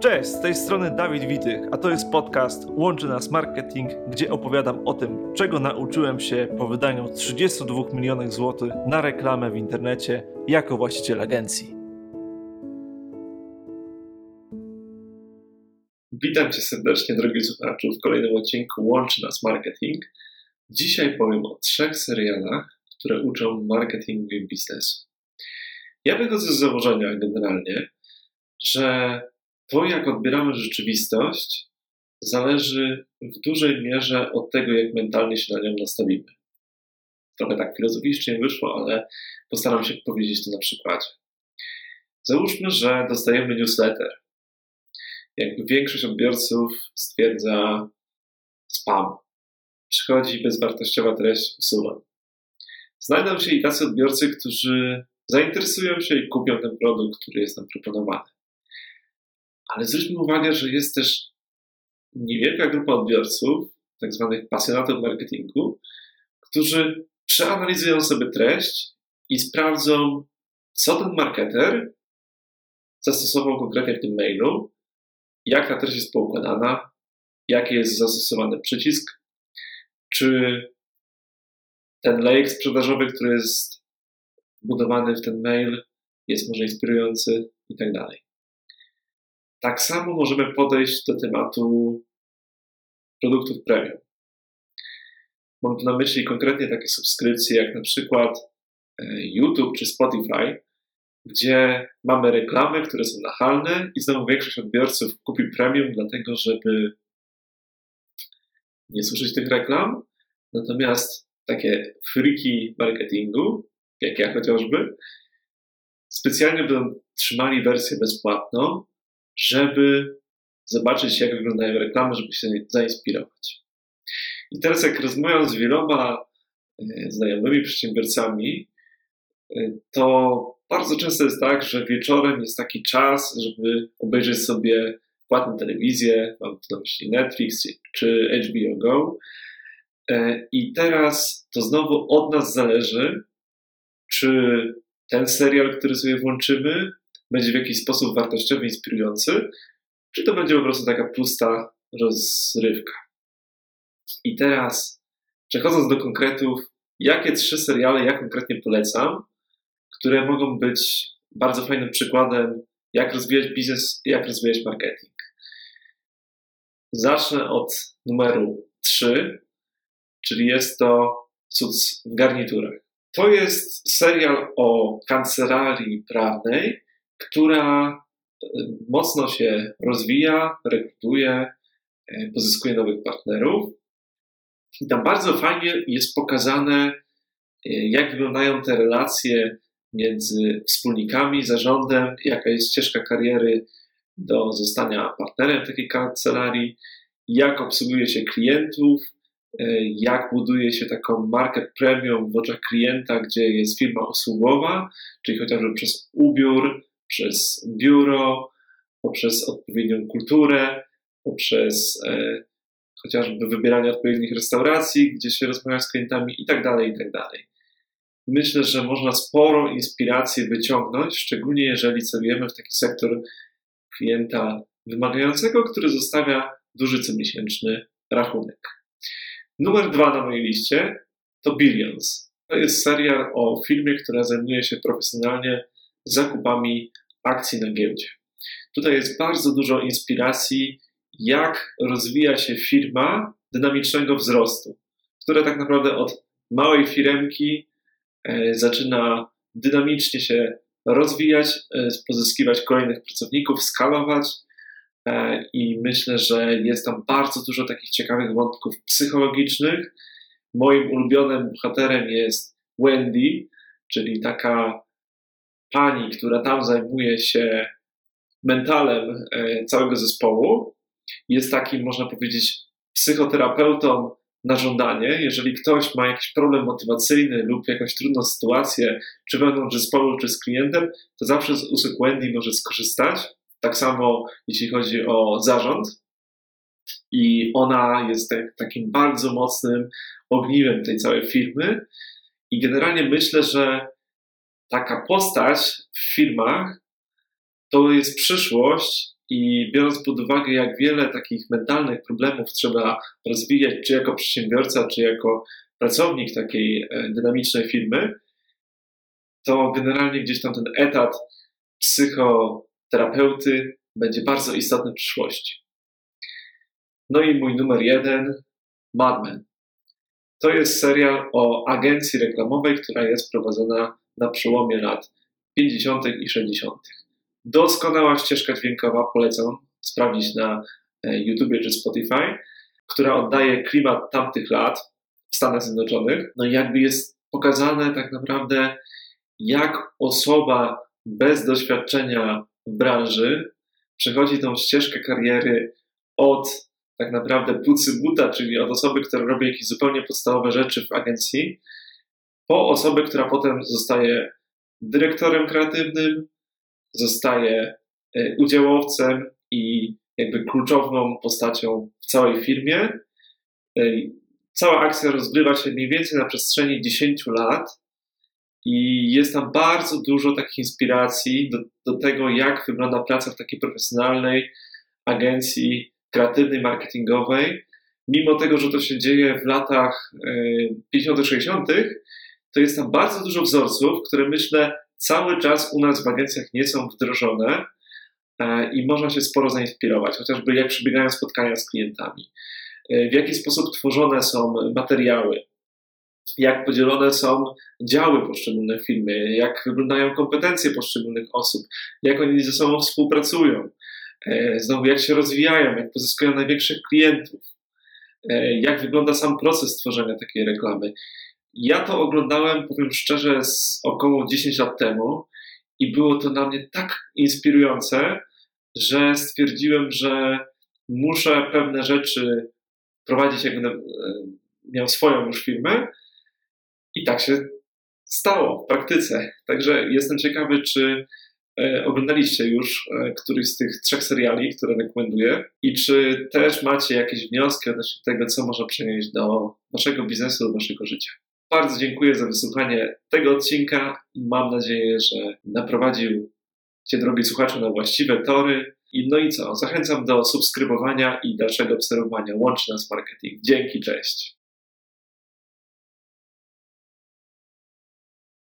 Cześć, z tej strony Dawid Witych, a to jest podcast Łączy Nas Marketing, gdzie opowiadam o tym, czego nauczyłem się po wydaniu 32 milionów złotych na reklamę w internecie jako właściciel agencji. Witam Cię serdecznie, drogi słuchaczu, w kolejnym odcinku Łączy Nas Marketing. Dzisiaj powiem o trzech serialach, które uczą marketingu i biznesu. Ja wychodzę z założenia generalnie, że to, jak odbieramy rzeczywistość, zależy w dużej mierze od tego, jak mentalnie się na nią nastawimy. Trochę tak filozoficznie wyszło, ale postaram się powiedzieć to na przykładzie. Załóżmy, że dostajemy newsletter. Jakby większość odbiorców stwierdza spam. Przychodzi bezwartościowa treść, usuwam. Znajdą się i tacy odbiorcy, którzy zainteresują się i kupią ten produkt, który jest nam proponowany. Ale zwróćmy uwagę, że jest też niewielka grupa odbiorców, tak zwanych pasjonatów marketingu, którzy przeanalizują sobie treść i sprawdzą, co ten marketer zastosował konkretnie w tym mailu, jak ta treść jest poukładana, jaki jest zastosowany przycisk, czy ten lejek sprzedażowy, który jest budowany w ten mail, jest może inspirujący i tak dalej. Tak samo możemy podejść do tematu produktów premium. Mam tu na myśli konkretnie takie subskrypcje, jak na przykład e, YouTube czy Spotify, gdzie mamy reklamy, które są nachalne i znowu większość odbiorców kupi premium, dlatego żeby nie słyszeć tych reklam. Natomiast takie friki marketingu, jak ja chociażby, specjalnie będą trzymali wersję bezpłatną, żeby zobaczyć, jak wyglądają reklamy, żeby się zainspirować. I teraz, jak rozmawiam z wieloma e, znajomymi przedsiębiorcami, e, to bardzo często jest tak, że wieczorem jest taki czas, żeby obejrzeć sobie płatną telewizję, mam tu na myśli Netflix czy HBO Go. E, I teraz to znowu od nas zależy, czy ten serial, który sobie włączymy, będzie w jakiś sposób wartościowy, inspirujący, czy to będzie po prostu taka pusta rozrywka. I teraz, przechodząc do konkretów, jakie trzy seriale ja konkretnie polecam, które mogą być bardzo fajnym przykładem, jak rozwijać biznes, jak rozwijać marketing. Zacznę od numeru 3, czyli jest to Cud w garniturach. To jest serial o kancelarii prawnej, która e, mocno się rozwija, rekrutuje, e, pozyskuje nowych partnerów. I tam bardzo fajnie jest pokazane, e, jak wyglądają te relacje między wspólnikami, zarządem, jaka jest ścieżka kariery do zostania partnerem takiej kancelarii, jak obsługuje się klientów, jak buduje się taką markę premium w oczach klienta, gdzie jest firma usługowa, czyli chociażby przez ubiór, przez biuro, poprzez odpowiednią kulturę, poprzez e, chociażby wybieranie odpowiednich restauracji, gdzie się rozmawia z klientami i tak dalej, i tak dalej. Myślę, że można sporo inspiracji wyciągnąć, szczególnie jeżeli celujemy w taki sektor klienta wymagającego, który zostawia duży comiesięczny rachunek. Numer dwa na mojej liście to Billions. To jest serial o filmie, która zajmuje się profesjonalnie zakupami akcji na giełdzie. Tutaj jest bardzo dużo inspiracji, jak rozwija się firma dynamicznego wzrostu, która tak naprawdę od małej firemki e, zaczyna dynamicznie się rozwijać, e, pozyskiwać kolejnych pracowników, skalować. E, I myślę, że jest tam bardzo dużo takich ciekawych wątków psychologicznych. Moim ulubionym bohaterem jest Wendy, czyli taka pani, która tam zajmuje się mentalem e, całego zespołu, jest takim, można powiedzieć, psychoterapeutą na żądanie. Jeżeli ktoś ma jakiś problem motywacyjny lub jakąś trudną sytuację, czy wewnątrz zespołu, czy z klientem, to zawsze z usług Wendy może skorzystać. Tak samo jeśli chodzi o zarząd. I ona jest tak, takim bardzo mocnym ogniwem tej całej firmy. I generalnie myślę, że taka postać w filmach to jest przyszłość I biorąc pod uwagę, jak wiele takich mentalnych problemów trzeba rozwijać, czy jako przedsiębiorca, czy jako pracownik takiej e, dynamicznej firmy, to generalnie gdzieś tam ten etat psychoterapeuty będzie bardzo istotny w przyszłości. No i mój numer jeden, Mad Men. To jest serial o agencji reklamowej, która jest prowadzona na przełomie lat 50. i 60. Doskonała ścieżka dźwiękowa, polecam sprawdzić na e, YouTube czy Spotify, która oddaje klimat tamtych lat w Stanach Zjednoczonych. No i jakby jest pokazane tak naprawdę, jak osoba bez doświadczenia w branży przechodzi tą ścieżkę kariery od tak naprawdę pucy buta, czyli od osoby, która robi jakieś zupełnie podstawowe rzeczy w agencji, po osobę, która potem zostaje dyrektorem kreatywnym, zostaje e, udziałowcem i jakby kluczową postacią w całej firmie. E, cała akcja rozgrywa się mniej więcej na przestrzeni 10 lat i jest tam bardzo dużo takich inspiracji do, do tego, jak wygląda praca w takiej profesjonalnej agencji kreatywnej, marketingowej. Mimo tego, że to się dzieje w latach 50., 60., to jest tam bardzo dużo wzorców, które myślę cały czas u nas w agencjach nie są wdrożone e, i można się sporo zainspirować, chociażby jak przebiegają spotkania z klientami, e, w jaki sposób tworzone są materiały, jak podzielone są działy poszczególne firmy, jak wyglądają kompetencje poszczególnych osób, jak oni ze sobą współpracują, e, znowu jak się rozwijają, jak pozyskują największych klientów, jak wygląda sam proces tworzenia takiej reklamy. Ja to oglądałem, powiem szczerze, z około 10 lat temu i było to dla mnie tak inspirujące, że stwierdziłem, że muszę pewne rzeczy prowadzić, jakby e, miał swoją już firmę. I tak się stało w praktyce. Także jestem ciekawy, czy e, oglądaliście już e, któryś z tych trzech seriali, które rekomenduję i czy też macie jakieś wnioski odnośnie tego, co można przenieść do waszego biznesu, do waszego życia. Bardzo dziękuję za wysłuchanie tego odcinka. Mam nadzieję, że naprowadził Cię, drogi słuchaczu, na właściwe tory. I no i co? Zachęcam do subskrybowania i dalszego obserwowania Łączy Nas Marketing. Dzięki, cześć.